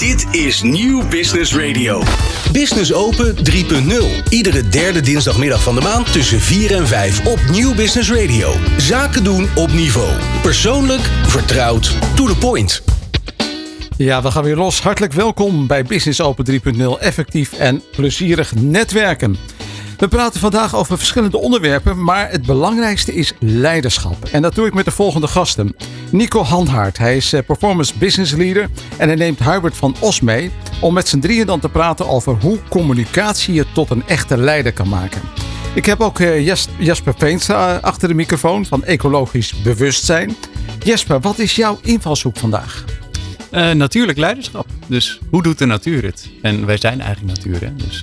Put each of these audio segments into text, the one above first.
Dit is Nieuw Business Radio. Business Open 3.0. Iedere derde dinsdagmiddag van de maand tussen 4 en 5 op Nieuw Business Radio. Zaken doen op niveau. Persoonlijk, vertrouwd, to the point. Ja, we gaan weer los. Hartelijk welkom bij Business Open 3.0. Effectief en plezierig netwerken. We praten vandaag over verschillende onderwerpen, maar het belangrijkste is leiderschap. En dat doe ik met de volgende gasten. Nico Handhaart, hij is eh, Performance Business Leader en hij neemt Hubert van Os mee om met z'n drieën dan te praten over hoe communicatie je tot een echte leider kan maken. Ik heb ook eh, Jasper Veenstra eh, achter de microfoon van Ecologisch Bewustzijn. Jasper, wat is jouw invalshoek vandaag? Natuurlijk leiderschap. Dus hoe doet de natuur het? En wij zijn eigenlijk natuur. Hè? Dus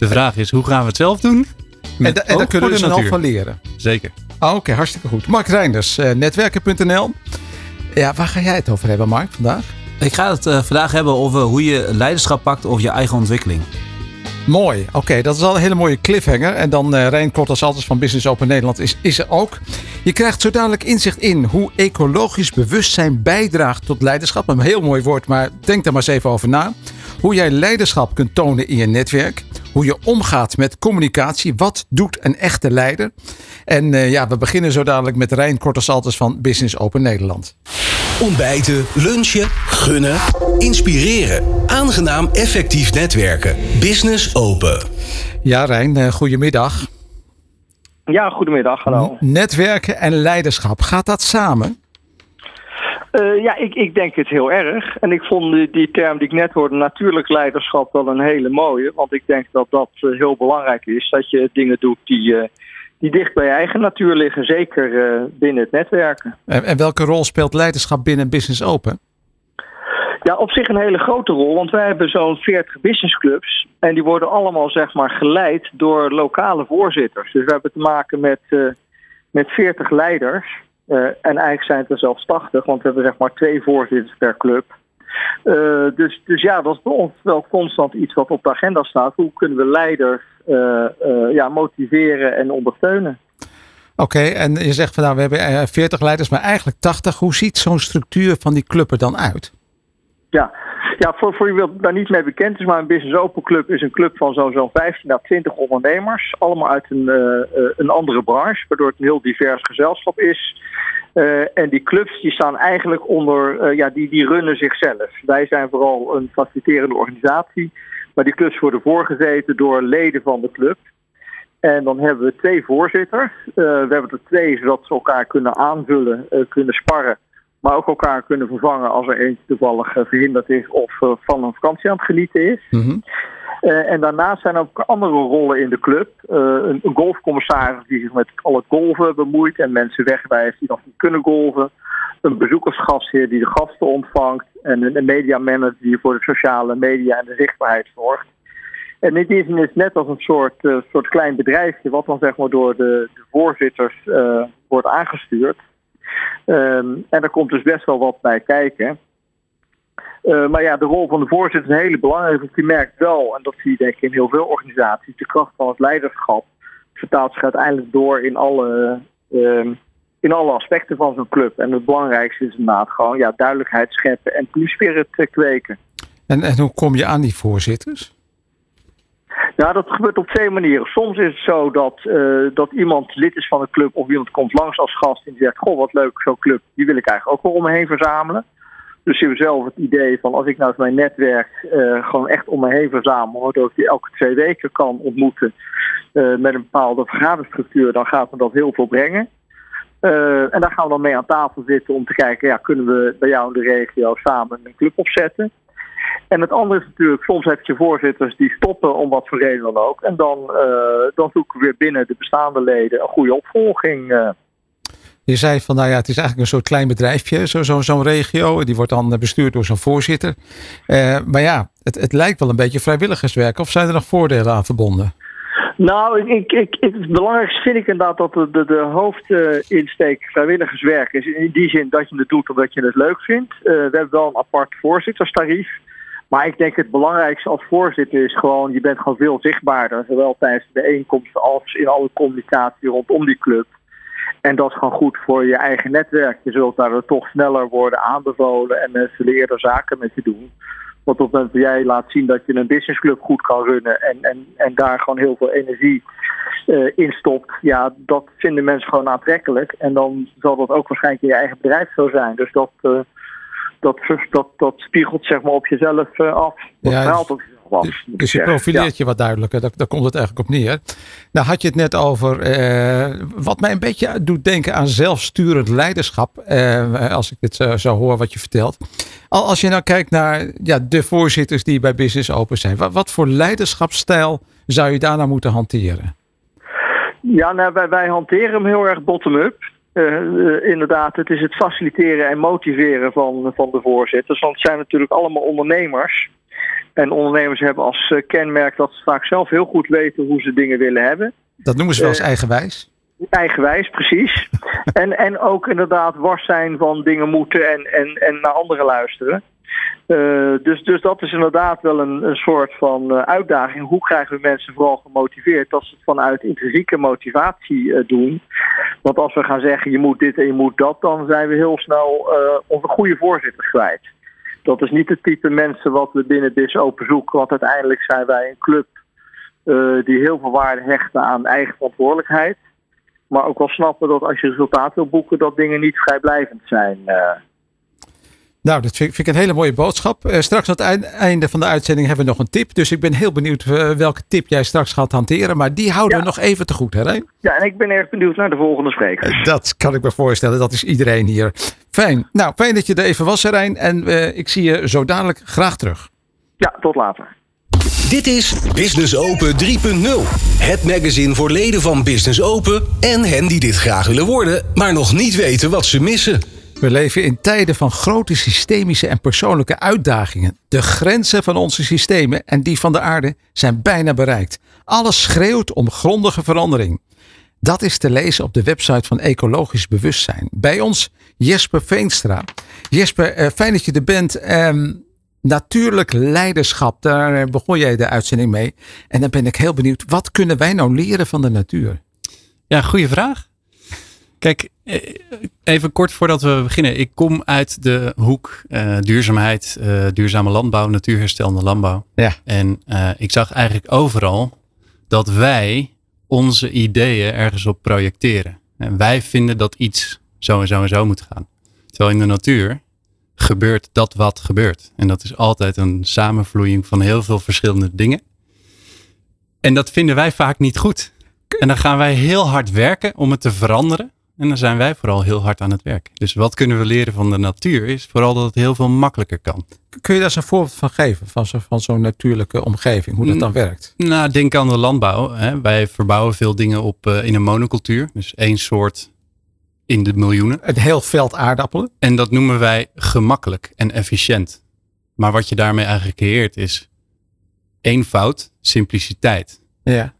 de vraag is, hoe gaan we het zelf doen? En, da en daar kunnen we snel van leren. Zeker. Ah, Oké, okay, hartstikke goed. Mark Reinders, uh, netwerken.nl. Ja, waar ga jij het over hebben, Mark, vandaag? Ik ga het vandaag hebben over hoe je leiderschap pakt over je eigen ontwikkeling. Mooi. Oké, dat is al een hele mooie cliffhanger. En dan uh, Rijn Kort als altijd van Business Open Nederland is, is er ook. Je krijgt zo dadelijk inzicht in hoe ecologisch bewustzijn bijdraagt tot leiderschap. Een heel mooi woord, maar denk daar maar eens even over na. Hoe jij leiderschap kunt tonen in je netwerk. Hoe je omgaat met communicatie. Wat doet een echte leider? En uh, ja, we beginnen zo dadelijk met Rijn Kortesalters van Business Open Nederland. Ontbijten, lunchen, gunnen, inspireren. Aangenaam effectief netwerken. Business Open. Ja, Rijn, uh, goedemiddag. Ja, goedemiddag, hallo. Netwerken en leiderschap, gaat dat samen? Uh, ja, ik, ik denk het heel erg. En ik vond die, die, term die ik net hoorde, natuurlijk leiderschap, wel een hele mooie. Want ik denk dat dat uh, heel belangrijk is. Dat je dingen doet die, uh, die dicht bij je eigen natuur liggen. Zeker binnen het netwerken. En, en, welke rol speelt leiderschap binnen Business Open? Ja, op zich een hele grote rol. Want wij hebben zo'n 40 businessclubs. En die worden allemaal zeg maar geleid door lokale voorzitters. Dus we hebben te maken met, met 40 leiders. Uh, en eigenlijk zijn het er zelfs 80, want we hebben zeg maar twee voorzitters per club. Uh, dus, dus ja, dat is bij ons wel constant iets wat op de agenda staat. Hoe kunnen we leiders uh, ja, motiveren en ondersteunen? Oké, okay, en je zegt van nou, we hebben 40 leiders, maar eigenlijk 80. Hoe ziet zo'n structuur van die club er dan uit? Ja, ja voor, voor wie daar niet mee bekend is, maar een Business Open Club is een club van zo'n zo 15 à 20 ondernemers. Allemaal uit een, uh, een andere branche, waardoor het een heel divers gezelschap is. Uh, en die clubs die staan eigenlijk onder, ja, die, die runnen zichzelf. Wij zijn vooral een faciliterende organisatie, maar die clubs worden voorgezeten door leden van de club. En dan hebben we twee voorzitters. We hebben er twee zodat ze elkaar kunnen aanvullen, kunnen sparren, maar ook elkaar kunnen vervangen als er eentje toevallig verhinderd is of van een vakantie aan het genieten is. Mm -hmm. Uh, en daarnaast zijn er ook andere rollen in de club. Uh, een, een, golfcommissaris die zich met al het golven bemoeit en mensen wegwijst die nog niet kunnen golven. Een bezoekersgastheer die de gasten ontvangt. En een, een mediamanager die voor de sociale media en de zichtbaarheid zorgt. En in die zin is net als een soort, uh, soort klein bedrijfje, wat dan zeg maar door de, de voorzitters wordt aangestuurd. Um, en er komt dus best wel wat bij kijken. Uh, maar ja, de rol van de voorzitter is een hele belangrijke. Want je merkt wel, en dat zie je denk ik in heel veel organisaties, de kracht van het leiderschap vertaalt zich uiteindelijk door in alle, uh, in alle aspecten van zo'n club. En het belangrijkste is inderdaad gewoon ja, duidelijkheid scheppen en team spirit kweken. En, en hoe kom je aan die voorzitters? Nou, dat gebeurt op twee manieren. Soms is het zo dat, uh, dat iemand lid is van een club of iemand komt langs als gast en die zegt: Goh, wat leuk, zo'n club, die wil ik eigenlijk ook wel om me heen verzamelen. Dus je hebt zelf het idee van als ik nou mijn netwerk uh, gewoon echt om me heen verzamel, waardoor ik die elke twee weken kan ontmoeten uh, met een bepaalde vergaderstructuur, dan gaat me dat heel veel brengen. En daar gaan we dan mee aan tafel zitten om te kijken, ja, kunnen we bij jou in de regio samen een club opzetten? En het andere is natuurlijk, soms heb je voorzitters die stoppen om wat voor reden dan ook. En dan, dan zoeken we weer binnen de bestaande leden een goede opvolging. Je zei van, nou ja, het is eigenlijk een soort klein bedrijfje, zo'n zo, zo'n regio. Die wordt dan bestuurd door zo'n voorzitter. Uh, maar ja, het, het lijkt wel een beetje vrijwilligerswerk. Of zijn er nog voordelen aan verbonden? Nou, ik, ik, ik, het belangrijkste vind ik inderdaad dat de, de, de hoofdinsteek vrijwilligerswerk is. In die zin dat je het doet omdat je het leuk vindt. Uh, we hebben wel een apart voorzitterstarief. Maar ik denk het belangrijkste als voorzitter is gewoon, je bent gewoon veel zichtbaarder. Zowel tijdens de bijeenkomsten als in alle communicatie rondom die club. En dat is gewoon goed voor je eigen netwerk. Je zult daar toch sneller worden aanbevolen en mensen eerder zaken met je doen. Want op het moment dat jij laat zien dat je een businessclub goed kan runnen en, en, en daar gewoon heel veel energie uh, in stopt, ja, dat vinden mensen gewoon aantrekkelijk. En dan zal dat ook waarschijnlijk in je eigen bedrijf zo zijn. Dus dat, uh, dat, dat, dat spiegelt zeg maar op jezelf uh, af. Dat Ja, straalt op jezelf af. Dus, moet dus je profileert je wat duidelijker. Daar, daar komt het eigenlijk op neer. Nou had je het net over eh, wat mij een beetje doet denken aan zelfsturend leiderschap. eh, als ik het zo, zo hoor wat je vertelt. Al als je nou kijkt naar ja, de voorzitters die bij Business Open zijn. Wat, wat voor leiderschapsstijl zou je daar nou moeten hanteren? Ja, nou, wij, wij hanteren hem heel erg bottom-up. Eh, eh, inderdaad, het is het faciliteren en motiveren van, van de voorzitters. Want het zijn natuurlijk allemaal ondernemers. En ondernemers hebben als eh, kenmerk dat ze vaak zelf heel goed weten hoe ze dingen willen hebben. Dat noemen ze wel eens eigenwijs. Eigenwijs, precies. en, en ook inderdaad wars zijn van dingen moeten en, en, en naar anderen luisteren. Eh, dus, dus dat is inderdaad wel een, een soort van eh, uitdaging. Hoe krijgen we mensen vooral gemotiveerd dat ze het vanuit intrinsieke motivatie eh, doen? Want als we gaan zeggen je moet dit en je moet dat, dan zijn we heel snel onze goede voorzitters kwijt. Dat is niet het type mensen wat we binnen BIS Open zoeken. Want uiteindelijk zijn wij een club die heel veel waarde hechten aan eigen verantwoordelijkheid. Maar ook wel snappen dat als je resultaat wil boeken, dat dingen niet vrijblijvend zijn. Eh. Nou, dat vind, ik een hele mooie boodschap. Eh, straks aan het eind- einde van de uitzending hebben we nog een tip. Dus ik ben heel benieuwd eh, welke tip jij straks gaat hanteren. Maar die houden we nog even te goed, hè? Rijn? Ja, en ik ben erg benieuwd naar de volgende sprekers. Dat kan ik me voorstellen. Dat is iedereen hier. Fijn. Nou, fijn dat je er even was, Rijn. En eh, ik zie je zo dadelijk graag terug. Ja, tot later. Dit is Business Open 3.0. Het magazine voor leden van Business Open en hen die dit graag willen worden, maar nog niet weten wat ze missen. We leven in tijden van grote systemische en persoonlijke uitdagingen. De grenzen van onze systemen en die van de aarde zijn bijna bereikt. Alles schreeuwt om grondige verandering. Dat is te lezen op de website van Ecologisch Bewustzijn. Bij ons Jesper Veenstra. Jesper, eh, fijn dat je er bent. Ehm, natuurlijk leiderschap, daar eh, begon jij de uitzending mee. En dan ben ik heel benieuwd, wat kunnen wij nou leren van de natuur? Ja, goede vraag. Kijk, eh, even kort voordat we beginnen. Ik kom uit de hoek eh, duurzaamheid, eh, duurzame landbouw, natuurherstellende landbouw. Ja. En ik zag eigenlijk overal dat wij onze ideeën ergens op projecteren. En wij vinden dat iets zo en zo en zo moet gaan. Terwijl in de natuur gebeurt dat wat gebeurt. En dat is altijd een samenvloeiing van heel veel verschillende dingen. En dat vinden wij vaak niet goed. En dan gaan wij heel hard werken om het te veranderen. En dan zijn wij vooral heel hard aan het werk. Dus wat kunnen we leren van de natuur is vooral dat het heel veel makkelijker kan. Kun je daar eens een voorbeeld van geven? Van zo- van zo'n natuurlijke omgeving, hoe dat dan werkt? Nou, denk aan de landbouw. Hè. Wij verbouwen veel dingen op eh, in een monocultuur. Dus één soort in de miljoenen. Een heel veld aardappelen. En dat noemen wij gemakkelijk en efficiënt. Maar wat je daarmee eigenlijk creëert is eenvoud, simpliciteit. Ja.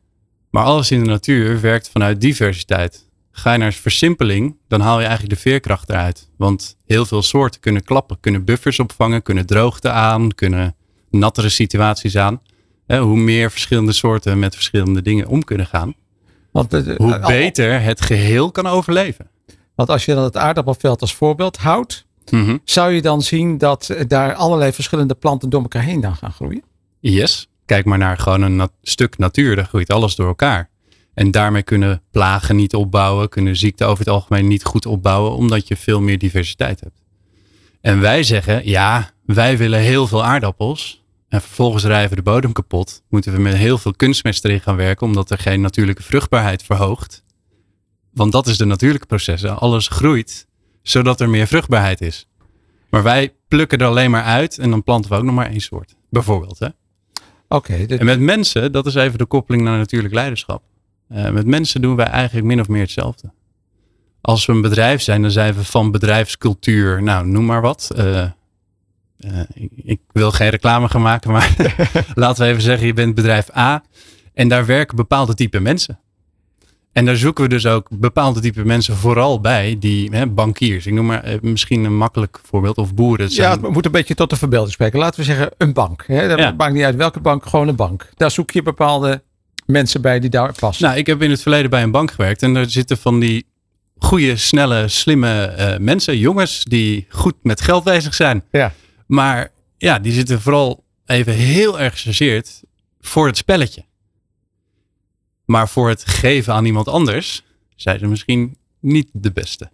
Maar alles in de natuur werkt vanuit diversiteit. Ga je naar versimpeling, dan haal je eigenlijk de veerkracht eruit. Want heel veel soorten kunnen klappen, kunnen buffers opvangen, kunnen droogte aan, kunnen nattere situaties aan. Hoe meer verschillende soorten met verschillende dingen om kunnen gaan, Want, eh, hoe eh, beter het geheel kan overleven. want als je dan het aardappelveld als voorbeeld houdt, Mhm. zou je dan zien dat eh, daar allerlei verschillende planten door elkaar heen dan gaan groeien? Yes. Kijk maar naar gewoon een nat- stuk natuur. Daar groeit alles door elkaar. En daarmee kunnen plagen niet opbouwen. Kunnen ziekten over het algemeen niet goed opbouwen. Omdat je veel meer diversiteit hebt. En wij zeggen, ja, wij willen heel veel aardappels. En vervolgens rijven we de bodem kapot. Moeten we met heel veel kunstmest erin gaan werken. Omdat er geen natuurlijke vruchtbaarheid verhoogt. Want dat is de natuurlijke proces. hè. Alles groeit zodat er meer vruchtbaarheid is. Maar wij plukken er alleen maar uit. En dan planten we ook nog maar één soort. Bijvoorbeeld. Hè? Oké, dit- En met mensen, dat is even de koppeling naar natuurlijk leiderschap. Eh, met mensen doen wij eigenlijk min of meer hetzelfde. Als we een bedrijf zijn, dan zijn we van bedrijfscultuur, nou noem maar wat. Eh, eh, ik, ik wil geen reclame gaan maken, maar laten we even zeggen, je bent bedrijf A en daar werken bepaalde type mensen. En daar zoeken we dus ook bepaalde type mensen vooral bij, die hè, bankiers. Ik noem maar misschien een makkelijk voorbeeld, of boeren. Het ja, zijn- het moet een beetje tot de verbeelding spreken. Laten we zeggen een bank. Hè? Dat Ja. maakt niet uit welke bank, gewoon een bank. Daar zoek je bepaalde mensen bij die daar passen. Nou, ik heb in het verleden bij een bank gewerkt en daar zitten van die goede, snelle, slimme eh, mensen, jongens die goed met geld bezig zijn. Ja. Maar ja, die zitten vooral even heel erg gechargeerd voor het spelletje. Maar voor het geven aan iemand anders zijn ze misschien niet de beste.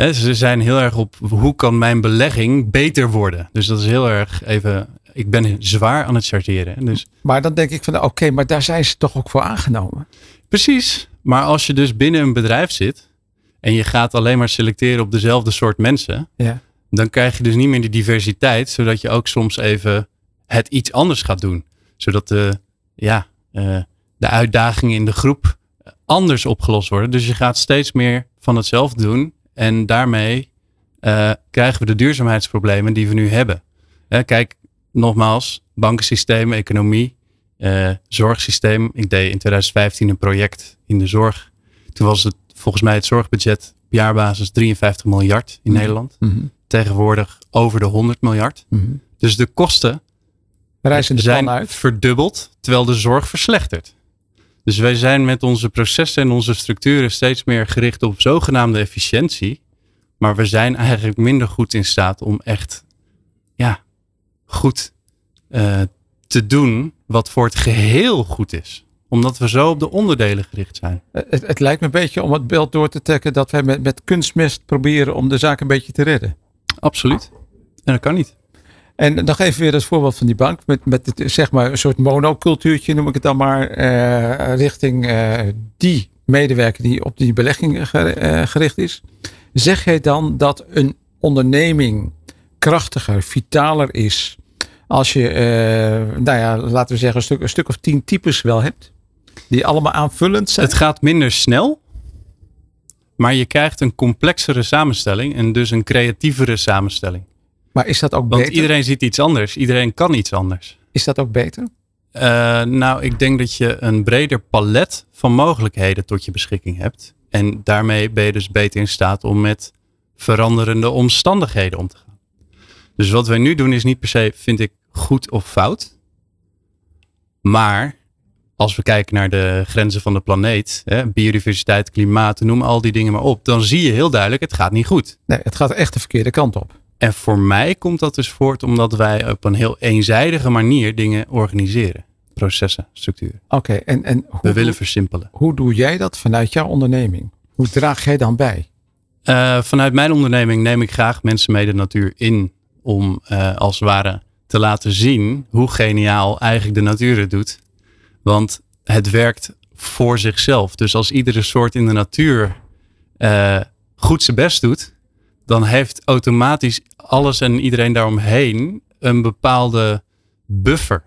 Hè, ze zijn heel erg op hoe kan mijn belegging beter worden. Dus dat is heel erg even. Ik ben zwaar aan het chargeren. Dus Maar dan denk ik van, oké, maar daar zijn ze toch ook voor aangenomen. Precies. Maar als je dus binnen een bedrijf zit en je gaat alleen maar selecteren op dezelfde soort mensen, Ja. dan krijg je dus niet meer die diversiteit, zodat je ook soms even het iets anders gaat doen. Zodat de, ja, eh, de uitdagingen in de groep anders opgelost worden. Dus je gaat steeds meer van hetzelfde doen en daarmee eh, krijgen we de duurzaamheidsproblemen die we nu hebben. Hè, kijk, nogmaals, bankensysteem, economie, eh, zorgsysteem. Ik deed in 2015 een project in de zorg. Toen was het volgens mij het zorgbudget op jaarbasis 53 miljard in Nederland. Mhm. Tegenwoordig over de 100 miljard. Mhm. Dus de kosten zijn uit. verdubbeld, terwijl de zorg verslechtert. Dus wij zijn met onze processen en onze structuren steeds meer gericht op zogenaamde efficiëntie. Maar we zijn eigenlijk minder goed in staat om echt ja, goed eh, te doen wat voor het geheel goed is. Omdat we zo op de onderdelen gericht zijn. Het, het lijkt me een beetje om het beeld door te trekken dat wij met, met kunstmest proberen om de zaak een beetje te redden. Absoluut. En dat kan niet. En nog even weer het voorbeeld van die bank. Met, met zeg maar een soort monocultuurtje noem ik het dan maar. eh, richting eh, die medewerker die op die belegging eh, gericht is. Zeg jij dan dat een onderneming krachtiger, vitaler is. Als je, nou ja, laten we zeggen, een stuk, een stuk of tien types wel hebt. Die allemaal aanvullend zijn. Het gaat minder snel. Maar je krijgt een complexere samenstelling en dus een creatievere samenstelling. Maar is dat ook Want beter? iedereen ziet iets anders. Iedereen kan iets anders. Is dat ook beter? Eh, nou, ik denk dat je een breder palet van mogelijkheden tot je beschikking hebt. En daarmee ben je dus beter in staat om met veranderende omstandigheden om te gaan. Dus wat wij nu doen is niet per se, vind ik, goed of fout. Maar als we kijken naar de grenzen van de planeet, hè, biodiversiteit, klimaat, noem al die dingen maar op, dan zie je heel duidelijk, het gaat niet goed. Nee, het gaat echt de verkeerde kant op. En voor mij komt dat dus voort omdat wij op een heel eenzijdige manier dingen organiseren. Processen, structuren. Oké, en, en hoe, We willen versimpelen. hoe doe jij dat vanuit jouw onderneming? Hoe draag jij dan bij? Eh, vanuit mijn onderneming neem ik graag mensen mee de natuur in. Om eh, als het ware te laten zien hoe geniaal eigenlijk de natuur het doet. Want het werkt voor zichzelf. Dus als iedere soort in de natuur eh, goed zijn best doet. Dan heeft automatisch alles en iedereen daaromheen een bepaalde buffer.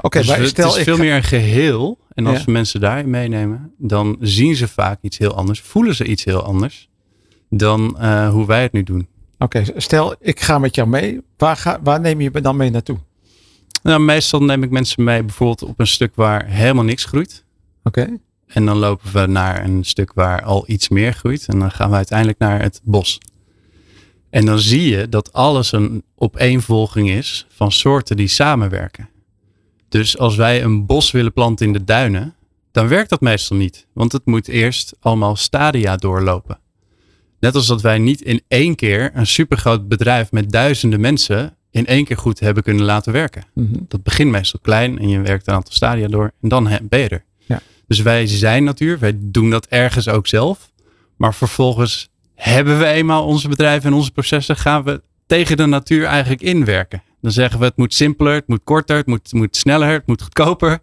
Oké, Dus maar het stel is veel meer een geheel. En als Ja. we mensen daarin meenemen, dan zien ze vaak iets heel anders. Voelen ze iets heel anders dan eh, hoe wij het nu doen. Oké, stel ik ga met jou mee. Waar, ga, waar neem je me dan mee naartoe? Nou, meestal neem ik mensen mee bijvoorbeeld op een stuk waar helemaal niks groeit. Oké, En dan lopen we naar een stuk waar al iets meer groeit. En dan gaan we uiteindelijk naar het bos. En dan zie je dat alles een opeenvolging is van soorten die samenwerken. Dus als wij een bos willen planten in de duinen, dan werkt dat meestal niet. Want het moet eerst allemaal stadia doorlopen. Net als dat wij niet in één keer een supergroot bedrijf met duizenden mensen in één keer goed hebben kunnen laten werken. Mhm. Dat begint meestal klein en je werkt een aantal stadia door en dan he- ben je er. Ja. Dus wij zijn natuur, wij doen dat ergens ook zelf. Maar vervolgens hebben we eenmaal onze bedrijven en onze processen, gaan we tegen de natuur eigenlijk inwerken. Dan zeggen we het moet simpeler, het moet korter, het moet, moet sneller, het moet goedkoper.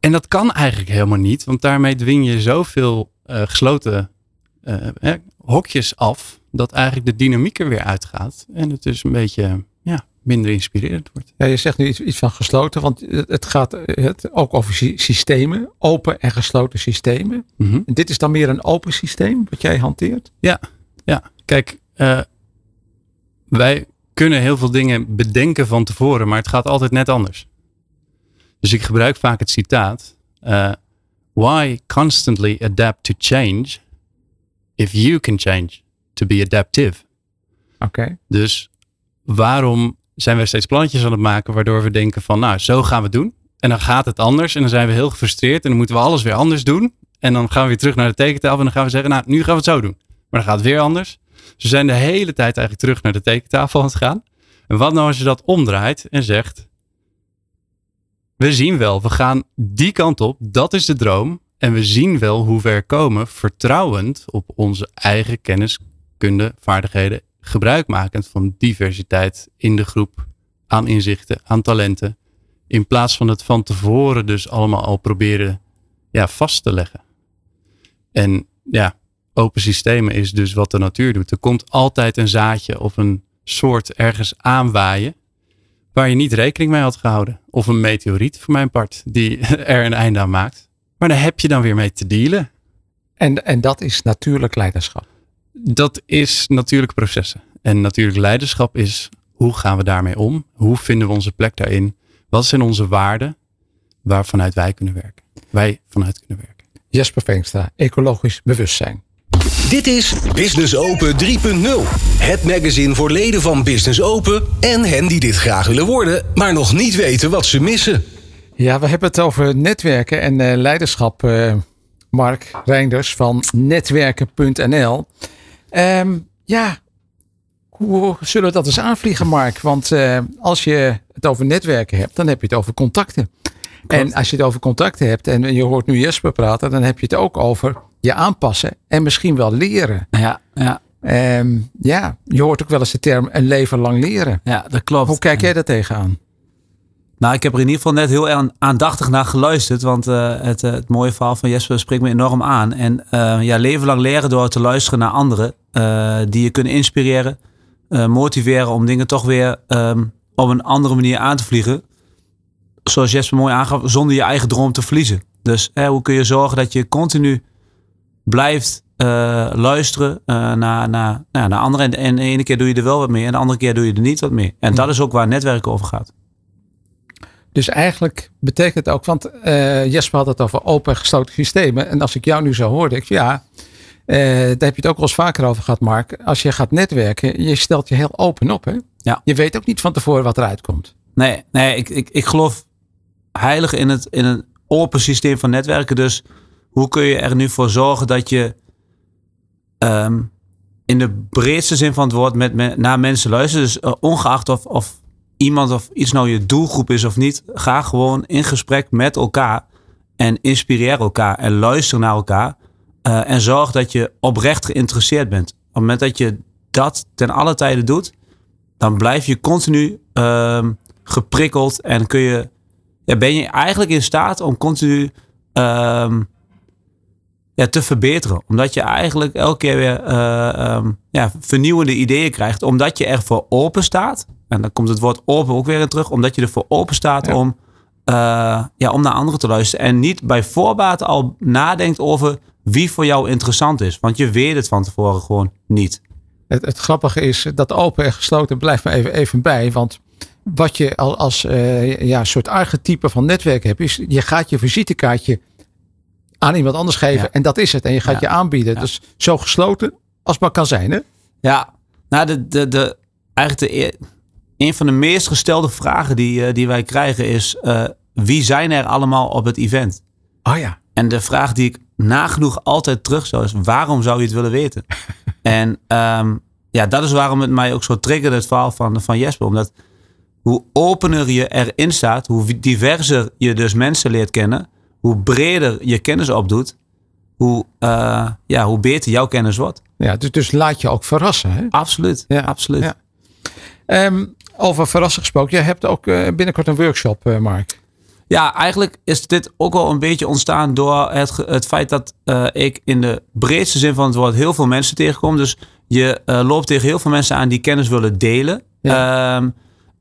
En dat kan eigenlijk helemaal niet, want daarmee dwing je zoveel eh, gesloten eh, hokjes af, dat eigenlijk de dynamiek er weer uitgaat. En het dus een beetje ja, minder inspirerend wordt. ja, je zegt nu iets, iets van gesloten, want het, gaat het, ook over sy- systemen, open en gesloten systemen. Mhm. En dit is dan meer een open systeem wat jij hanteert? Ja, kijk, eh, wij kunnen heel veel dingen bedenken van tevoren, maar het gaat altijd net anders. Dus ik gebruik vaak het citaat: eh, Why constantly adapt to change if you can change to be adaptive? Oké, Dus waarom zijn wij steeds plannetjes aan het maken waardoor we denken van, nou, zo gaan we het doen. En dan gaat het anders en dan zijn we heel gefrustreerd en dan moeten we alles weer anders doen. En dan gaan we weer terug naar de tekentafel en dan gaan we zeggen, nou, nu gaan we het zo doen. Maar dan gaat het weer anders. We zijn de hele tijd eigenlijk terug naar de tekentafel aan het gaan. En wat nou als je dat omdraait en zegt: We zien wel, we gaan die kant op, dat is de droom. En we zien wel hoe ver komen, vertrouwend op onze eigen kennis, kunde, vaardigheden, gebruikmakend van diversiteit in de groep, aan inzichten, aan talenten. In plaats van het van tevoren dus allemaal al proberen ja, vast te leggen. En ja, open systemen is dus wat de natuur doet. Er komt altijd een zaadje of een soort ergens aanwaaien waar je niet rekening mee had gehouden. Of een meteoriet voor mijn part die er een einde aan maakt. Maar daar heb je dan weer mee te dealen. En, en dat is natuurlijk leiderschap. Dat is natuurlijk processen. En natuurlijk leiderschap is hoe gaan we daarmee om? Hoe vinden we onze plek daarin? Wat zijn onze waarden waarvanuit wij kunnen werken? Wij vanuit kunnen werken. Jesper Veenstra, ecologisch bewustzijn. Dit is Business Open 3.0. Het magazine voor leden van Business Open en hen die dit graag willen worden, maar nog niet weten wat ze missen. Ja, we hebben het over netwerken en uh, leiderschap. Uh, Mark Reinders van netwerken.nl. Um, ja, hoe zullen we dat eens aanvliegen, Mark? Want uh, als je het over netwerken hebt, dan heb je het over contacten. Klopt. En als je het over contacten hebt en je hoort nu Jesper praten, dan heb je het ook over je aanpassen en misschien wel leren. Ja, ja. Um, ja, je hoort ook wel eens de term een leven lang leren. Ja, dat klopt. Hoe kijk jij daar tegenaan? Nou, ik heb er in ieder geval net heel aandachtig naar geluisterd. Want uh, het, uh, het mooie verhaal van Jesper spreekt me enorm aan. En uh, ja, leven lang leren door te luisteren naar anderen. die je kunnen inspireren, motiveren om dingen toch weer um, op een andere manier aan te vliegen. Zoals Jesper mooi aangaf, zonder je eigen droom te verliezen. Dus hoe kun je zorgen dat je continu blijft luisteren naar, naar, nou, naar anderen. En, en de ene keer doe je er wel wat mee en de andere keer doe je er niet wat mee. En dat is ook waar netwerken over gaat. Dus eigenlijk betekent het ook, want uh, Jesper had het over open en gesloten systemen. En als ik jou nu zo hoorde, ik ja, daar heb je het ook wel eens vaker over gehad, Mark. Als je gaat netwerken, je stelt je heel open op. Hè? Ja. Je weet ook niet van tevoren wat eruit komt. Nee, nee ik, ik, ik geloof heilig in, het, in een open systeem van netwerken. Dus hoe kun je er nu voor zorgen dat je um, in de breedste zin van het woord met, met naar mensen luistert. Dus uh, ongeacht of, of iemand of iets nou je doelgroep is of niet, ga gewoon in gesprek met elkaar en inspireer elkaar en luister naar elkaar. Uh, en zorg dat je oprecht geïnteresseerd bent. Op het moment dat je dat ten alle tijde doet, dan blijf je continu uh, geprikkeld en kun je, ja, ben je eigenlijk in staat om continu uh, ja, te verbeteren. Omdat je eigenlijk elke keer weer uh, um, ja, vernieuwende ideeën krijgt. Omdat je ervoor open staat. En dan komt het woord open ook weer terug. Omdat je ervoor open staat ja. om, uh, ja, om naar anderen te luisteren. En niet bij voorbaat al nadenkt over wie voor jou interessant is. Want je weet het van tevoren gewoon niet. Het, het grappige is dat open en gesloten blijft me even, even bij. Want wat je als uh, ja, soort archetype van netwerk hebt, is je gaat je visitekaartje aan iemand anders geven. Ja. En dat is het. En je gaat ja. je aanbieden. Ja. Dus zo gesloten als maar kan zijn. Hè? Ja, nou, de, de, de, eigenlijk de, een van de meest gestelde vragen die, uh, die wij krijgen is: uh, wie zijn er allemaal op het event? Oh ja. En de vraag die ik nagenoeg altijd terug zou is: waarom zou je het willen weten? en um, ja, dat is waarom het mij ook zo triggerde, het verhaal van, van Jesper. Omdat hoe opener je erin staat, hoe diverser je dus mensen leert kennen hoe breder je kennis opdoet, hoe, uh, ja, hoe beter jouw kennis wordt. Ja, dus, dus laat je ook verrassen. Hè? Absoluut, ja. absoluut. Ja. Um, over verrassen gesproken, je hebt ook uh, binnenkort een workshop, uh, Mark. Ja, eigenlijk is dit ook wel een beetje ontstaan door het, het feit dat ik in de breedste zin van het woord heel veel mensen tegenkom. Dus je loopt tegen heel veel mensen aan die kennis willen delen. Ja. Um,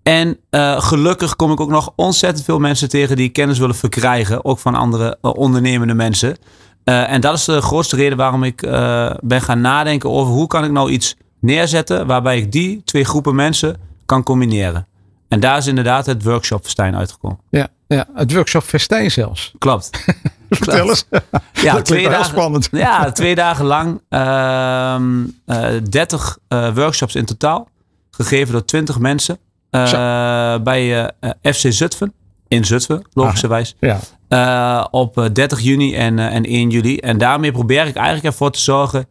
en uh, gelukkig kom ik ook nog ontzettend veel mensen tegen die kennis willen verkrijgen. Ook van andere ondernemende mensen. En dat is de grootste reden waarom ik ben gaan nadenken over hoe kan ik nou iets neerzetten waarbij ik die twee groepen mensen kan combineren. En daar is inderdaad het workshop Festijn uitgekomen. Ja, ja het workshop Festijn zelfs. Klopt. Vertel eens. Ja, dat twee dagen, spannend. Ja, twee dagen lang. Uh, 30 workshops in totaal. Gegeven door 20 mensen. Uh, bij uh, FC Zutphen. In Zutphen, logischerwijs. Ja. Uh, op 30 juni en, en 1 juli. En daarmee probeer ik eigenlijk ervoor te zorgen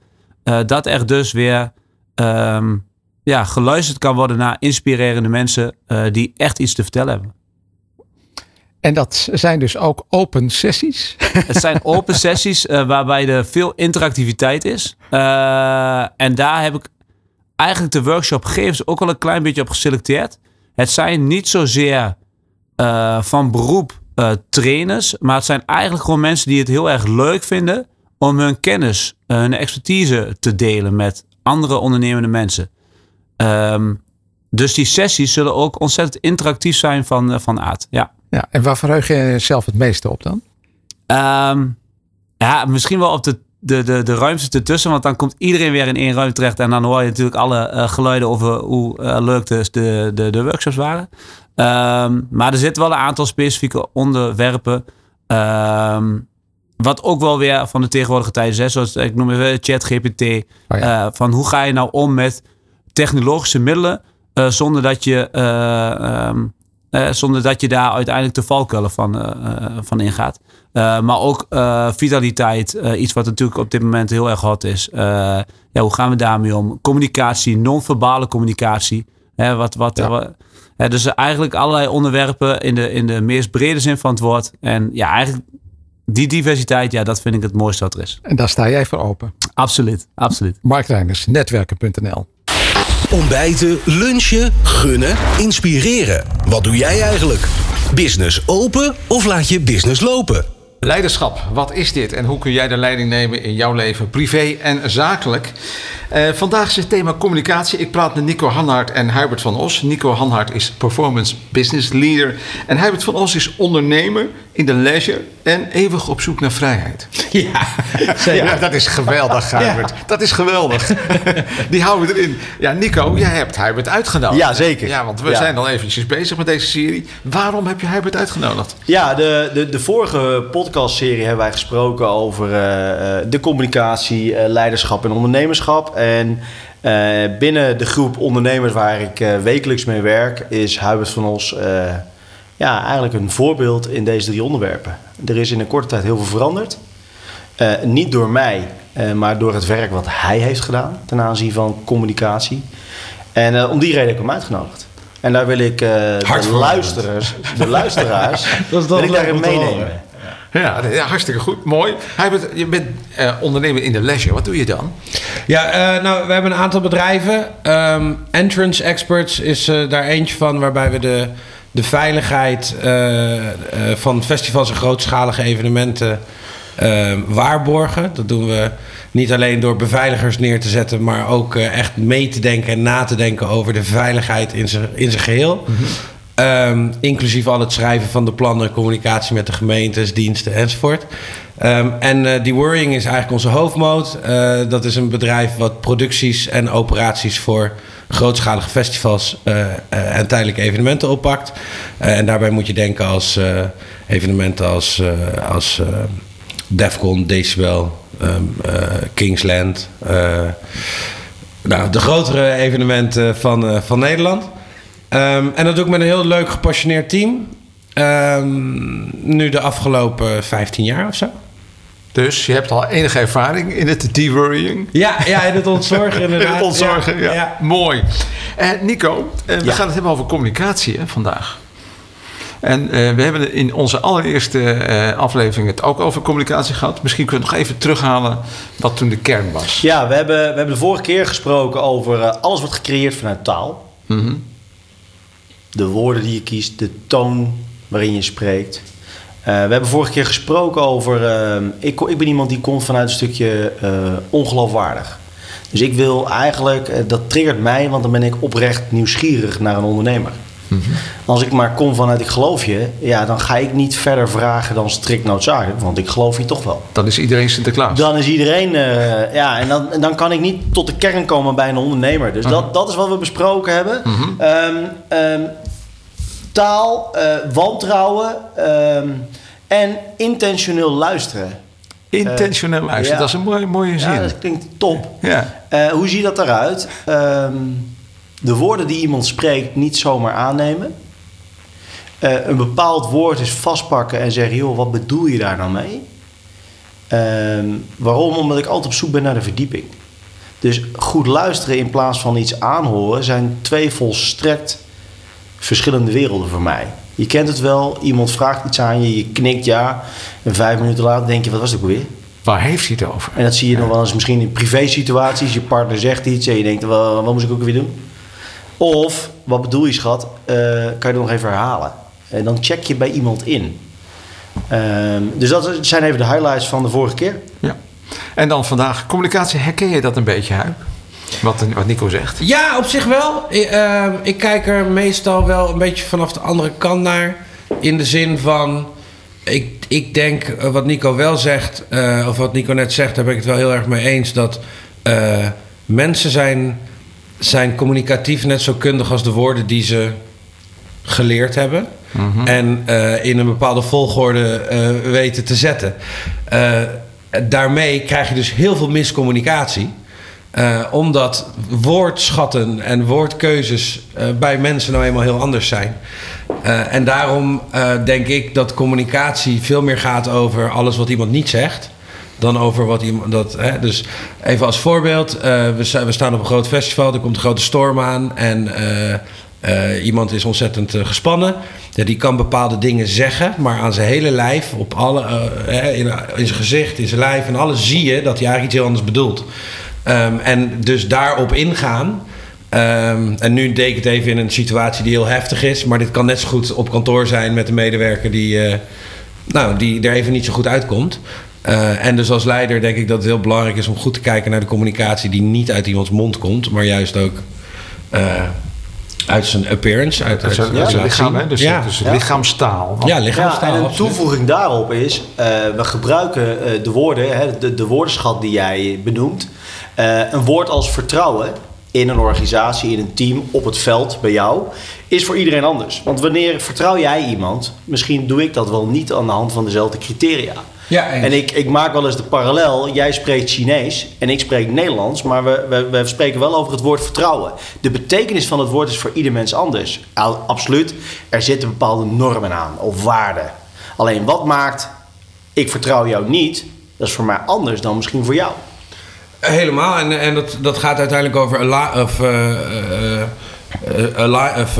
dat er dus weer um, ja, geluisterd kan worden naar inspirerende mensen eh, die echt iets te vertellen hebben. En dat zijn dus ook open sessies. Het zijn open sessies uh, waarbij er veel interactiviteit is. Uh, en daar heb ik eigenlijk de workshopgevers ook al een klein beetje op geselecteerd. Het zijn niet zozeer van beroep trainers, maar het zijn eigenlijk gewoon mensen die het heel erg leuk vinden om hun kennis, hun expertise te delen met andere ondernemende mensen. Um, dus die sessies zullen ook ontzettend interactief zijn van, van aard. Ja. Ja, en waar verheug je jezelf het meeste op dan? Um, ja, misschien wel op de, de, de, de ruimte ertussen. Want dan komt iedereen weer in één ruimte terecht. En dan hoor je natuurlijk alle uh, geluiden over hoe uh, leuk de, de, de, workshops waren. Um, maar er zitten wel een aantal specifieke onderwerpen. Um, wat ook wel weer van de tegenwoordige tijd is. Zoals ik noem even ChatGPT. Oh ja. uh, van hoe ga je nou om met technologische middelen. zonder dat je um, uh, zonder dat je daar uiteindelijk de valkuilen van, van ingaat. Maar ook vitaliteit, iets wat natuurlijk op dit moment heel erg hot is. ja, hoe gaan we daarmee om? Communicatie, non-verbale communicatie. Hè, wat, wat, ja. dus eigenlijk allerlei onderwerpen in de, in de meest brede zin van het woord. En ja, eigenlijk die diversiteit, ja, dat vind ik het mooiste wat er is. En daar sta jij voor open. Absoluut, absoluut. Mark netwerken.nl. Ontbijten, lunchen, gunnen, inspireren. Wat doe jij eigenlijk? Business open of laat je business lopen? Leiderschap, wat is dit en hoe kun jij de leiding nemen in jouw leven, privé en zakelijk? Uh, vandaag is het thema communicatie. Ik praat met Nico Hanhart en Hubert van Os. Nico Hanhart is Performance Business Leader. En Hubert van Os is ondernemer in de leisure en eeuwig op zoek naar vrijheid. Ja, zeker. Ja, dat is geweldig, Hubert. Ja. Dat is geweldig. Die houden we erin. Ja, Nico, jij hebt Hubert uitgenodigd. Ja, zeker. Ja, want we ja. zijn al eventjes bezig met deze serie. Waarom heb je Hubert uitgenodigd? Ja, de, de, de vorige podcastserie hebben wij gesproken over uh, de communicatie, uh, leiderschap en ondernemerschap. En binnen de groep ondernemers waar ik wekelijks mee werk, is Hubert van Os ja, eigenlijk een voorbeeld in deze drie onderwerpen. Er is in een korte tijd heel veel veranderd. niet door mij, maar door het werk wat hij heeft gedaan ten aanzien van communicatie. En om die reden heb ik hem uitgenodigd. En daar wil ik de luisteraars, de luisteraars dat is wil ik daarin meenemen. Ja, ja, hartstikke goed. Mooi. Hij bent, je bent uh, ondernemer in de leisure. Wat doe je dan? Ja, uh, nou, we hebben een aantal bedrijven. Um, Entrance Experts is uh, daar eentje van, waarbij we de, de veiligheid van festivals en grootschalige evenementen ehm, waarborgen. Dat doen we niet alleen door beveiligers neer te zetten, maar ook echt mee te denken en na te denken over de veiligheid in zijn geheel. Mm -hmm. Um, inclusief al het schrijven van de plannen, communicatie met de gemeentes, diensten enzovoort. Um, en uh, die Worrying is eigenlijk onze hoofdmoot. Uh, dat is een bedrijf wat producties en operaties voor grootschalige festivals uh, en tijdelijke evenementen oppakt. en daarbij moet je denken als evenementen als, als Defcon, Decibel, um, Kingsland. nou, de grotere evenementen van, van Nederland. Um, en dat doe ik met een heel leuk gepassioneerd team. Um, nu de afgelopen 15 jaar of zo. Dus je hebt al enige ervaring in het de-worrying. Ja, ja, in het ontzorgen inderdaad. in het ontzorgen, ja. ja. Mooi. Uh, Nico, uh, we ja. gaan het hebben over communicatie hè, vandaag. En uh, we hebben in onze allereerste aflevering het ook over communicatie gehad. Misschien kunnen we nog even terughalen wat toen de kern was. Ja, we hebben, we hebben de vorige keer gesproken over alles wat gecreëerd vanuit taal. Mm -hmm de woorden die je kiest, de toon waarin je spreekt. Uh, we hebben vorige keer gesproken over. Uh, ik, ik ben iemand die komt vanuit een stukje uh, ongeloofwaardig. Dus ik wil eigenlijk, dat triggert mij, want dan ben ik oprecht nieuwsgierig naar een ondernemer. Mm -hmm. Als ik maar kom vanuit ik geloof je, ja, dan ga ik niet verder vragen dan strikt noodzakelijk, want ik geloof je toch wel. Dan is iedereen Sinterklaas. Dan is iedereen, ja, en dan, dan kan ik niet tot de kern komen bij een ondernemer. Dus -huh. dat, dat is wat we besproken hebben. Mm -hmm. um, um, taal, uh, wantrouwen um, en intentioneel luisteren. Intentioneel uh, luisteren, ja. dat is een mooie, mooie zin. Ja, dat klinkt top. Ja. Uh, hoe ziet dat eruit? Um, de woorden die iemand spreekt niet zomaar aannemen. een bepaald woord is vastpakken en zeggen: joh, wat bedoel je daar nou mee? Um, waarom? Omdat ik altijd op zoek ben naar de verdieping. Dus goed luisteren in plaats van iets aanhoren zijn twee volstrekt verschillende werelden voor mij. Je kent het wel, iemand vraagt iets aan je, je knikt ja. En vijf minuten later denk je, wat was het ook weer? Waar heeft hij het over? En dat zie je nog wel eens misschien in privé situaties. Je partner zegt iets en je denkt, wel, wat moet ik ook weer doen? Of, wat bedoel je schat, Eh, kan je het nog even herhalen? En dan check je bij iemand in. Ehm, dus dat zijn even de highlights van de vorige keer. Ja. En dan vandaag, communicatie, herken je dat een beetje, Huip? Wat, wat Nico zegt. Ja, op zich wel. Ik, eh, ik kijk er meestal wel een beetje vanaf de andere kant naar. In de zin van. Ik, ik denk eh, wat Nico wel zegt, eh, of wat Nico net zegt, daar ben ik het wel heel erg mee eens. Dat eh, mensen zijn, zijn communicatief net zo kundig als de woorden die ze geleerd hebben. En eh, in een bepaalde volgorde weten te zetten. Daarmee krijg je dus heel veel miscommunicatie. Eh, omdat woordschatten en woordkeuzes eh, bij mensen nou eenmaal heel anders zijn. Eh, en daarom denk ik dat communicatie veel meer gaat over alles wat iemand niet zegt. Dan over wat iemand. Dat, hè, dus even als voorbeeld: we, we staan op een groot festival, er komt een grote storm aan. En iemand is ontzettend gespannen. Ja, die kan bepaalde dingen zeggen, maar aan zijn hele lijf, op alle, in, in zijn gezicht, in zijn lijf en alles zie je dat hij eigenlijk iets heel anders bedoelt. Ehm, en dus daarop ingaan. Ehm, en nu deed ik het even in een situatie die heel heftig is. Maar dit kan net zo goed op kantoor zijn met een medewerker die, eh, nou, die er even niet zo goed uitkomt. Eh, en dus als leider denk ik dat het heel belangrijk is om goed te kijken naar de communicatie die niet uit iemands mond komt, maar juist ook eh, uit zijn appearance, uit, uit, zijn lichaam, hè? Dus, ja. dus Ja. lichaamstaal. Ja, lichaamstaal. en een absoluut. toevoeging daarop is, eh, we gebruiken eh, de woorden, hè, de, de woordenschat die jij benoemt. Eh, een woord als vertrouwen in een organisatie, in een team, op het veld, bij jou, is voor iedereen anders. Want wanneer vertrouw jij iemand, misschien doe ik dat wel niet aan de hand van dezelfde criteria. Ja. En ik, ik maak wel eens de parallel. Jij spreekt Chinees en ik spreek Nederlands. Maar we, we, we spreken wel over het woord vertrouwen. De betekenis van het woord is voor ieder mens anders. Absoluut. Er zitten bepaalde normen aan of waarden. Alleen wat maakt ik vertrouw jou niet, dat is voor mij anders dan misschien voor jou. Helemaal. En, en dat, dat gaat uiteindelijk over ali- of, eh, eh, eh, of,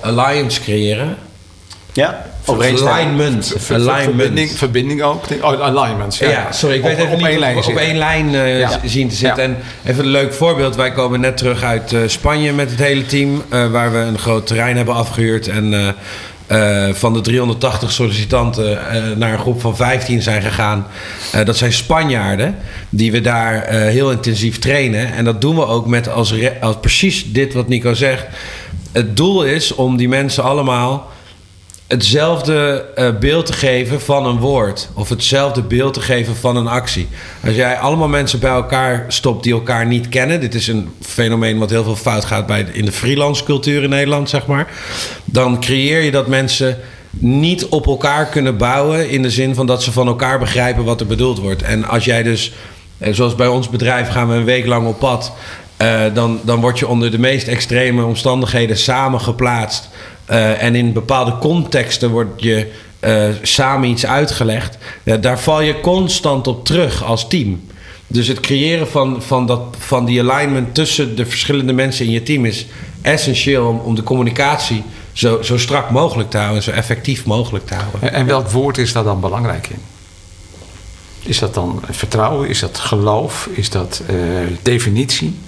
alliance creëren. Ja? Alignment. Ver- Verbinding, Alignment. verbinding ook. Oh, alignments. Ja, Ja, sorry, ik weet even op niet één lijn op, op zitten. één lijn Ja. zien te zitten. Ja. En even een leuk voorbeeld. Wij komen net terug uit eh, Spanje met het hele team. eh, waar we een groot terrein hebben afgehuurd. En eh, van de 380 sollicitanten eh, naar een groep van 15 zijn gegaan. Eh, dat zijn Spanjaarden die we daar heel intensief trainen. En dat doen we ook met als precies dit wat Nico zegt. Het doel is om die mensen allemaal hetzelfde eh, beeld te geven van een woord. Of hetzelfde beeld te geven van een actie. Als jij allemaal mensen bij elkaar stopt die elkaar niet kennen. Dit is een fenomeen wat heel veel fout gaat bij in de freelance cultuur in Nederland, zeg maar. Dan creëer je dat mensen niet op elkaar kunnen bouwen. In de zin van dat ze van elkaar begrijpen wat er bedoeld wordt. En als jij dus, eh, zoals bij ons bedrijf, gaan we een week lang op pad. eh, dan, dan word je onder de meest extreme omstandigheden samen geplaatst. Eh, en in bepaalde contexten wordt je eh, samen iets uitgelegd. Daar val je constant op terug als team. Dus het creëren van, van, dat, van die alignment tussen de verschillende mensen in je team is essentieel om, om de communicatie zo, zo strak mogelijk te houden, zo effectief mogelijk te houden. En, en welk woord is daar dan belangrijk in? Is dat dan vertrouwen? Is dat geloof? Is dat eh, definitie?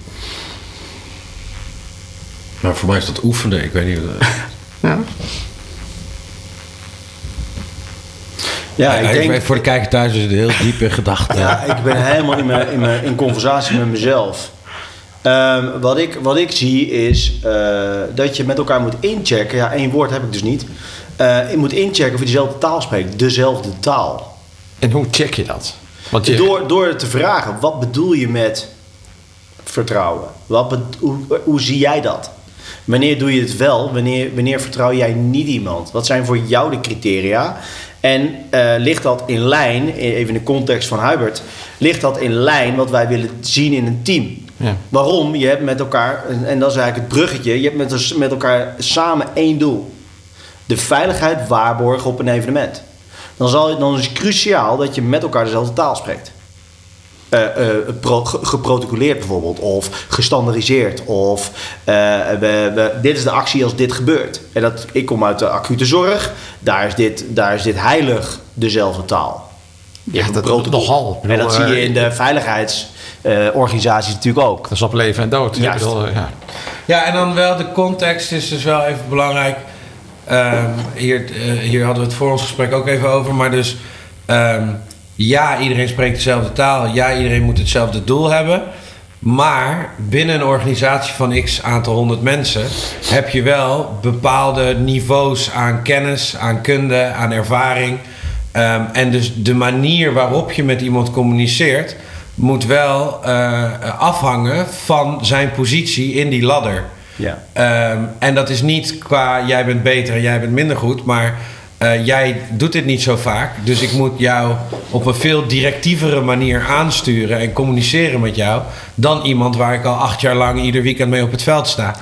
Maar voor mij is dat oefenen. Ik weet niet. Ja. Ja, ik denk, Voor de kijker thuis is het heel diep in gedachten. Ja, ik ben helemaal in, mijn, in, mijn, in conversatie met mezelf. Ehm, wat, ik, wat ik zie is eh, dat je met elkaar moet inchecken. Ja, één woord heb ik dus niet. Eh, je moet inchecken of je dezelfde taal spreekt. Dezelfde taal. En hoe check je dat? Want je, Door, door te vragen, wat bedoel je met vertrouwen? Wat be- hoe, hoe zie jij dat? Wanneer doe je het wel? Wanneer, wanneer vertrouw jij niet iemand? Wat zijn voor jou de criteria? En eh, ligt dat in lijn, even in de context van Hubert, ligt dat in lijn wat wij willen zien in een team? Ja. Waarom? Je hebt met elkaar, en- en dat is eigenlijk het bruggetje, je hebt met, met elkaar samen één doel. De veiligheid waarborgen op een evenement. Dan, zal, dan is het cruciaal dat je met elkaar dezelfde taal spreekt. Eh, eh, pro- ge- geprotocoleerd bijvoorbeeld, of gestandardiseerd, of eh, we, we- dit is de actie als dit gebeurt. En dat, ik kom uit de acute zorg, daar is dit, daar is dit heilig dezelfde taal. Je een dat- protocol. nogal. En dat zie je in de veiligheidsorganisaties natuurlijk ook. Dat is op leven en dood. Juist. bedoel, ja. Ja, en dan wel de context is dus wel even belangrijk. Ehm, hier, hier hadden we het voor ons gesprek ook even over. Maar dus ehm, ja, iedereen spreekt dezelfde taal. Ja, iedereen moet hetzelfde doel hebben. Maar binnen een organisatie van x aantal honderd mensen heb je wel bepaalde niveaus aan kennis, aan kunde, aan ervaring. Ehm, en dus de manier waarop je met iemand communiceert moet wel eh, afhangen van zijn positie in die ladder. Ja. Ehm, en dat is niet qua jij bent beter en jij bent minder goed, maar eh, jij doet dit niet zo vaak. Dus ik moet jou op een veel directievere manier aansturen en communiceren met jou dan iemand waar ik al acht jaar lang ieder weekend mee op het veld sta.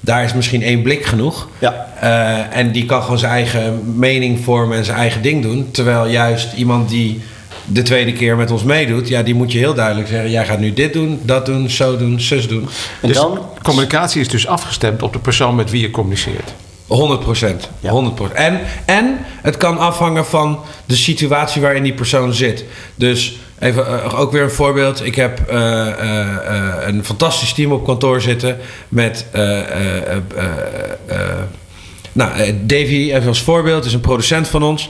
Daar is misschien één blik genoeg. Ja. Eh, en die kan gewoon zijn eigen mening vormen en zijn eigen ding doen. Terwijl juist iemand die de tweede keer met ons meedoet, ja, die moet je heel duidelijk zeggen: jij gaat nu dit doen, dat doen, zo doen, zus doen. En Dus dan, communicatie is dus afgestemd op de persoon met wie je communiceert. 100 procent. Ja. 100 En, en het kan afhangen van de situatie waarin die persoon zit. Dus even eh, ook weer een voorbeeld. Ik heb eh, eh, een fantastisch team op kantoor zitten met. nou, Davy, even als voorbeeld, is een producent van ons.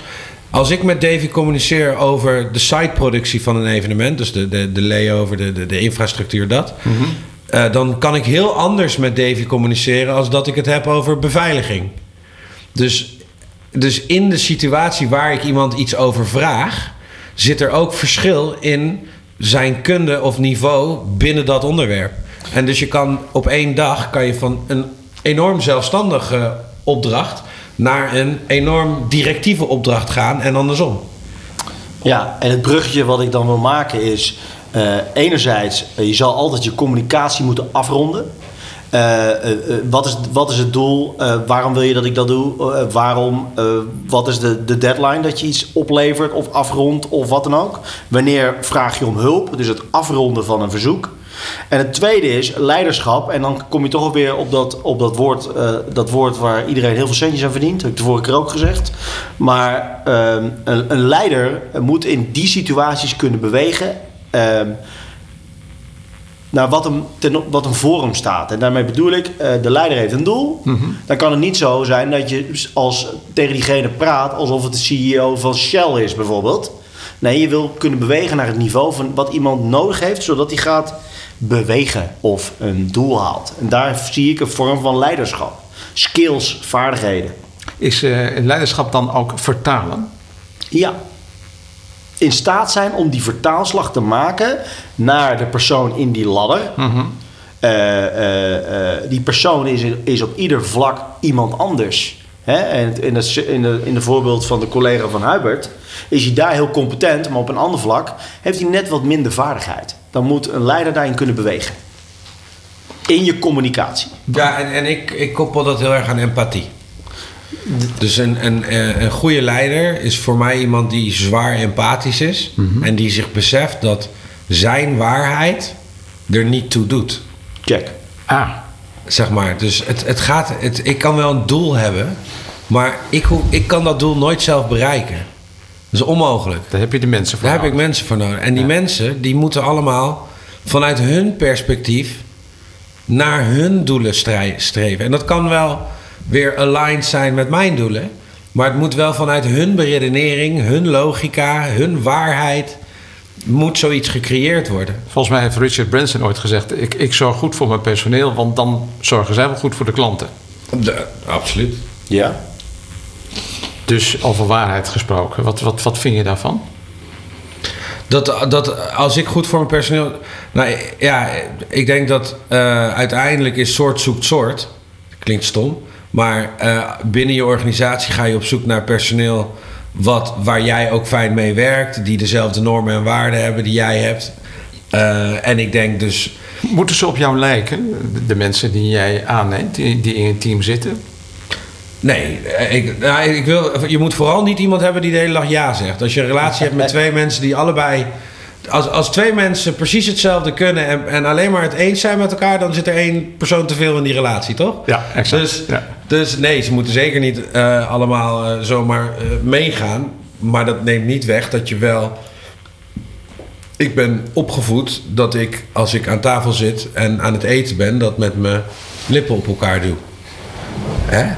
Als ik met Davy communiceer over de siteproductie van een evenement, dus de, de, de layover, de, de, de infrastructuur, dat. Eh, dan kan ik heel anders met Davy communiceren als dat ik het heb over beveiliging. Dus, dus in de situatie waar ik iemand iets over vraag, zit er ook verschil in zijn kunde of niveau binnen dat onderwerp. En dus je kan op één dag kan je van een enorm zelfstandige opdracht naar een enorm directieve opdracht gaan en andersom. Ja, en het bruggetje wat ik dan wil maken is... eh, enerzijds, eh, je zal altijd je communicatie moeten afronden. Eh, wat, is, wat is het doel? Waarom wil je dat ik dat doe? Waarom? wat is de, de deadline dat je iets oplevert of afrondt of wat dan ook? Wanneer vraag je om hulp? Dus het afronden van een verzoek. En het tweede is leiderschap. En dan kom je toch weer op dat, op dat, woord, dat woord waar iedereen heel veel centjes aan verdient. Dat heb ik de vorige keer ook gezegd. Maar ehm, een leider moet in die situaties kunnen bewegen. Ehm, naar wat hem, ten, wat hem voor hem staat. En daarmee bedoel ik, eh, de leider heeft een doel. Dan kan het niet zo zijn dat je als, tegen diegene praat alsof het de CEO van Shell is, bijvoorbeeld. Nee, je wil kunnen bewegen naar het niveau van wat iemand nodig heeft, zodat hij gaat bewegen of een doel haalt. En daar zie ik een vorm van leiderschap. Skills, vaardigheden. Is eh, leiderschap dan ook vertalen? Ja. In staat zijn om die vertaalslag te maken naar de persoon in die ladder. Eh, eh, eh, die persoon is, is op ieder vlak iemand anders. Hè? En in het, in, de, in de voorbeeld van de collega van Hubert is hij daar heel competent, maar op een ander vlak heeft hij net wat minder vaardigheid. Dan moet een leider daarin kunnen bewegen. In je communicatie. Ja, en, en ik, ik koppel dat heel erg aan empathie. Dus een, een, eh, een goede leider is voor mij iemand die zwaar empathisch is. En die zich beseft dat zijn waarheid er niet toe doet. Check. Ah, Zeg maar. Dus het, het gaat, het, ik kan wel een doel hebben. Maar ik, ik kan dat doel nooit zelf bereiken. Dat is onmogelijk. daar heb je de mensen voor Daar heb ik mensen voor nodig. En die mensen die moeten allemaal vanuit hun perspectief naar hun doelen streven. En dat kan wel weer aligned zijn met mijn doelen. Maar het moet wel vanuit hun beredenering, hun logica, hun waarheid. Moet zoiets gecreëerd worden. Volgens mij heeft Richard Branson ooit gezegd... Ik, ik zorg goed voor mijn personeel, want dan zorgen zij wel goed voor de klanten. De- absoluut. Ja. Dus over waarheid gesproken. Wat, wat, wat vind je daarvan? Dat, dat als ik goed voor mijn personeel. Nou ja, ik denk dat eh, uiteindelijk is soort zoekt soort. Klinkt stom. Maar eh, binnen je organisatie ga je op zoek naar personeel. Wat, waar jij ook fijn mee werkt. Die dezelfde normen en waarden hebben die jij hebt. Eh, en ik denk dus. Moeten ze op jou lijken, de, mensen die jij aanneemt, die, die in je team zitten? Nee, eh, ik, nou, ik wil, je moet vooral niet iemand hebben die de hele dag ja zegt. Als je een relatie hebt met twee mensen die allebei Als, als twee mensen precies hetzelfde kunnen en, en alleen maar het eens zijn met elkaar, dan zit er één persoon te veel in die relatie, toch? Ja, exact. Dus, Ja. dus nee, ze moeten zeker niet eh, allemaal eh, zomaar eh, meegaan. Maar dat neemt niet weg dat je wel. Ik ben opgevoed dat ik, als ik aan tafel zit en aan het eten ben, dat met mijn lippen op elkaar doe. Hè?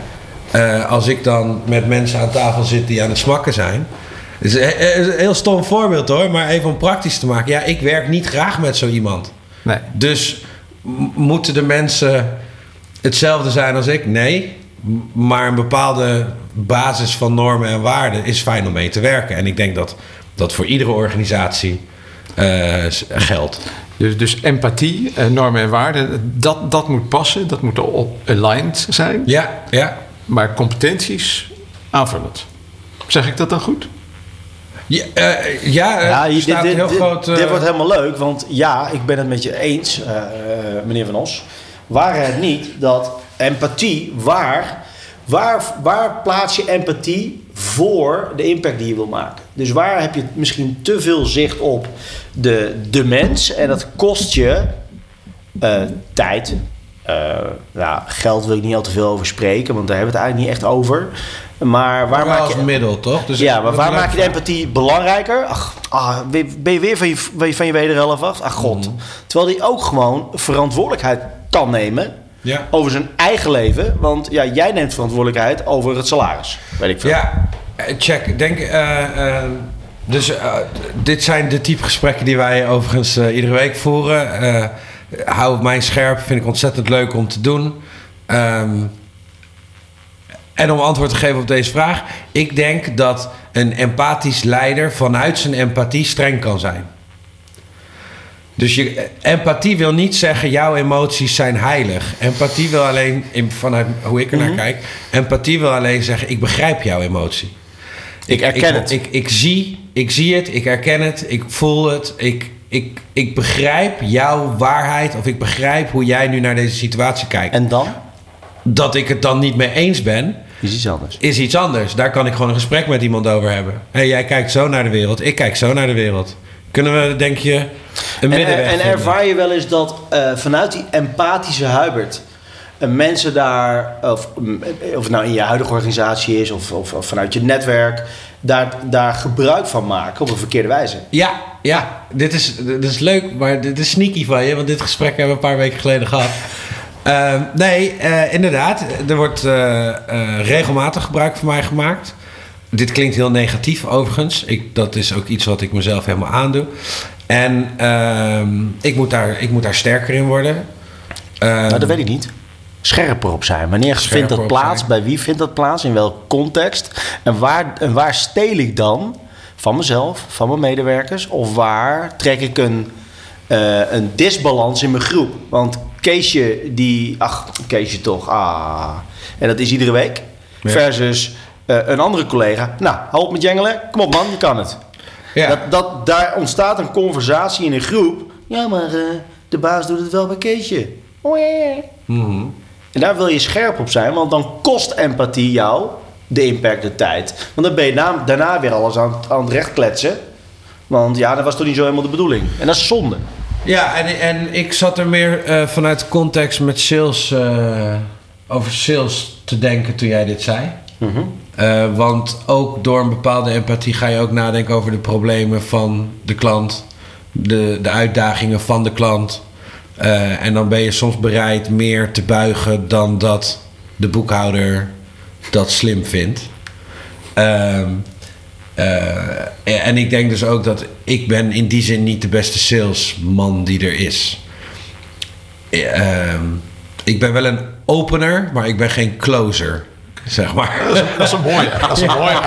Als ik dan met mensen aan tafel zit die aan het smakken zijn. Het is een, heel stom voorbeeld hoor, maar even om praktisch te maken. Ja, ik werk niet graag met zo iemand. Nee. Dus moeten de mensen hetzelfde zijn als ik? Nee. Maar een bepaalde basis van normen en waarden is fijn om mee te werken. En ik denk dat dat voor iedere organisatie eh, geldt. Dus, dus empathie, eh, normen en waarden, dat, dat moet passen. Dat moet op aligned zijn. Ja, ja. Maar competenties aanvullend. Zeg ik dat dan goed? Ja, eh, ja, eh, Ja, dit, heel dit, groot... eh, dit wordt helemaal leuk, want ja, ik ben het met je eens, eh, eh, meneer Van Os. Waar het niet dat empathie, waar, waar, waar plaats je empathie voor de impact die je wil maken? Dus waar heb je misschien te veel zicht op de, de mens en dat kost je eh, tijd. Eh, nou, geld wil ik niet al te veel over spreken, want daar hebben we het eigenlijk niet echt over. Maar waar maak als je... middel, toch? Dus Ja, maar waar maak je de empathie belangrijker? Ach, ah, ben je weer van je, van je wederhelft af? Ach god. Mhm. Terwijl hij ook gewoon verantwoordelijkheid kan nemen Ja. over zijn eigen leven. Want ja, jij neemt verantwoordelijkheid over het salaris. Weet ik veel. Ja, eh, check. Denk, eh, eh, dus dit zijn de type gesprekken die wij overigens iedere week voeren. Hou mij scherp, vind ik ontzettend leuk om te doen. Ehm, en om antwoord te geven op deze vraag. Ik denk dat een empathisch leider vanuit zijn empathie streng kan zijn. Dus je, empathie wil niet zeggen jouw emoties zijn heilig. Empathie wil alleen, in, vanuit hoe ik er naar kijk, empathie wil alleen zeggen ik begrijp jouw emotie. Ik herken het. Ik, ik, zie, ik zie het, ik herken het, ik voel het, ik, ik, ik begrijp jouw waarheid of ik begrijp hoe jij nu naar deze situatie kijkt. En dan Dat ik het dan niet mee eens ben, is iets anders. is iets anders. Daar kan ik gewoon een gesprek met iemand over hebben. Hey, jij kijkt zo naar de wereld, ik kijk zo naar de wereld. Kunnen we, denk je, een En, middenweg en vinden? ervaar je wel eens dat eh, vanuit die empathische Hubert eh, mensen daar, of, mm, of het nou in je huidige organisatie is of, of, of vanuit je netwerk, daar, daar gebruik van maken op een verkeerde wijze? Ja, ja. Dit is, dit is leuk, maar dit is sneaky van je, want dit gesprek hebben we een paar weken geleden gehad. Ehm, nee, eh, inderdaad. Er wordt eh, eh, regelmatig gebruik van mij gemaakt. Dit klinkt heel negatief overigens. Ik, dat is ook iets wat ik mezelf helemaal aandoe. En ehm, ik, moet daar, ik moet daar sterker in worden. Ehm, Nou, dat weet ik niet. Scherper op zijn. Wanneer vindt dat plaats? zijn. Bij wie vindt dat plaats? In welk context? En waar, en waar steel ik dan van mezelf, van mijn medewerkers? Of waar trek ik een, een disbalans in mijn groep? Want Keesje, die... Ach, Keesje toch. Ah. En dat is iedere week. Ja. Versus eh, een andere collega. Nou, hou op met jengelen. Kom op man, je kan het. ja. Dat, dat, daar ontstaat een conversatie in een groep. Ja, maar eh, de baas doet het wel bij Keesje. Oh, ja, ja. Mhm. En daar wil je scherp op zijn, want dan kost empathie jou de impact, de tijd. Want dan ben je na- daarna weer alles aan, aan het recht kletsen. Want ja, dat was toch niet zo helemaal de bedoeling. En dat is zonde. Ja, en, en ik zat er meer eh, vanuit context met sales, eh, over sales te denken toen jij dit zei. Eh, want ook door een bepaalde empathie ga je ook nadenken over de problemen van de klant, de, de uitdagingen van de klant. En dan ben je soms bereid meer te buigen dan dat de boekhouder dat slim vindt. Ehm, eh, en ik denk dus ook dat ik ben in die zin niet de beste salesman die er is. Eh, ehm, ik ben wel een opener, maar ik ben geen closer, zeg maar. Dat is een mooie. Dat is een mooie.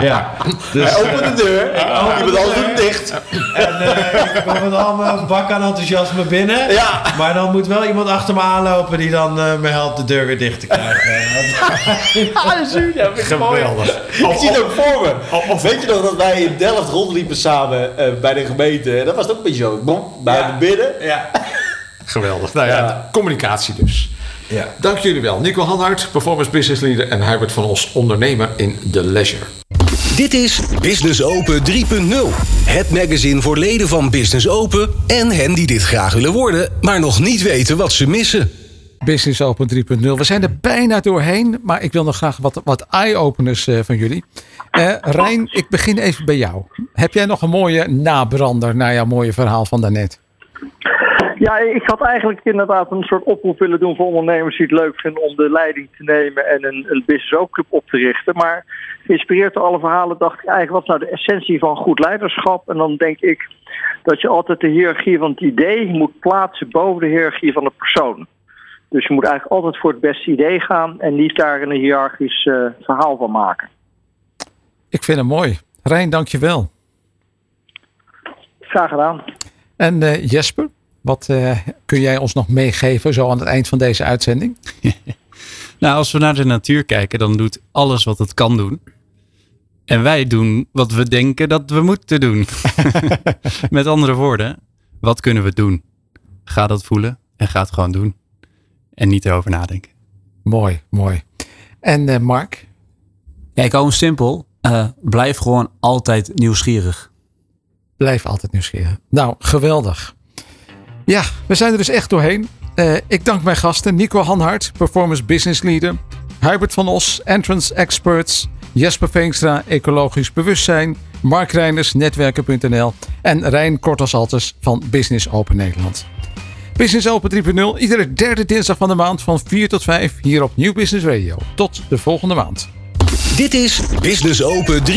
ja. Dus, Hij opent de deur, iemand anders doet hem dicht. en eh, ik kom met al mijn bak aan enthousiasme binnen. Ja. Maar dan moet wel iemand achter me aanlopen die dan eh, me helpt de deur weer dicht te krijgen. Ah, dat is. Ja, vind ik mooi. Geweldig. Ik zie het ook voor me. Weet je nog dat wij in Delft rondliepen samen eh, bij de gemeente? En dat was ook een beetje zo. Bom, buiten Ja. binnen. ja. Geweldig. Nou ja, Ja. communicatie dus. ja. Dank jullie wel. Nico Hanhart, performance business leader en Herbert van Os, ondernemer in The Leisure. Dit is Business Open 3.0. Het magazine voor leden van Business Open en hen die dit graag willen worden, maar nog niet weten wat ze missen. Business Open 3.0. We zijn er bijna doorheen, maar ik wil nog graag wat, wat eye-openers uh, van jullie. Uh, Rijn, ik begin even bij jou. Heb jij nog een mooie nabrander naar jouw mooie verhaal van daarnet? Ja, ik had eigenlijk inderdaad een soort oproep willen doen voor ondernemers die het leuk vinden om de leiding te nemen en een, een business club op te richten. Maar geïnspireerd door alle verhalen dacht ik eigenlijk wat is nou de essentie van goed leiderschap? En dan denk ik dat je altijd de hiërarchie van het idee moet plaatsen boven de hiërarchie van de persoon. Dus je moet eigenlijk altijd voor het beste idee gaan en niet daar een hiërarchisch uh, verhaal van maken. Ik vind het mooi. Rijn, dankjewel. Graag gedaan. En uh, Jesper, wat uh, kun jij ons nog meegeven zo aan het eind van deze uitzending? nou, als we naar de natuur kijken, dan doet alles wat het kan doen. En wij doen wat we denken dat we moeten doen. Met andere woorden, wat kunnen we doen? Ga dat voelen en ga het gewoon doen. En niet erover nadenken. Mooi, mooi. En uh, Mark? Ja, ik hou hem simpel. Uh, blijf gewoon altijd nieuwsgierig. Blijf altijd nieuwsgierig. Nou, geweldig. Ja, we zijn er dus echt doorheen. Uh, ik dank mijn gasten Nico Hanhart, Performance Business Leader. Hubert van Os, Entrance Experts. Jesper Veenstra, Ecologisch Bewustzijn. Mark Reiners, Netwerken.nl. En Rijn Kortasalters van Business Open Nederland. Business Open 3.0, iedere derde dinsdag van de maand van 4 tot 5 hier op Nieuw Business Radio. Tot de volgende maand. Dit is Business Open 3.0.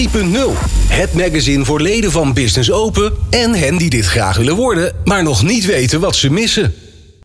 Het magazine voor leden van Business Open en hen die dit graag willen worden, maar nog niet weten wat ze missen.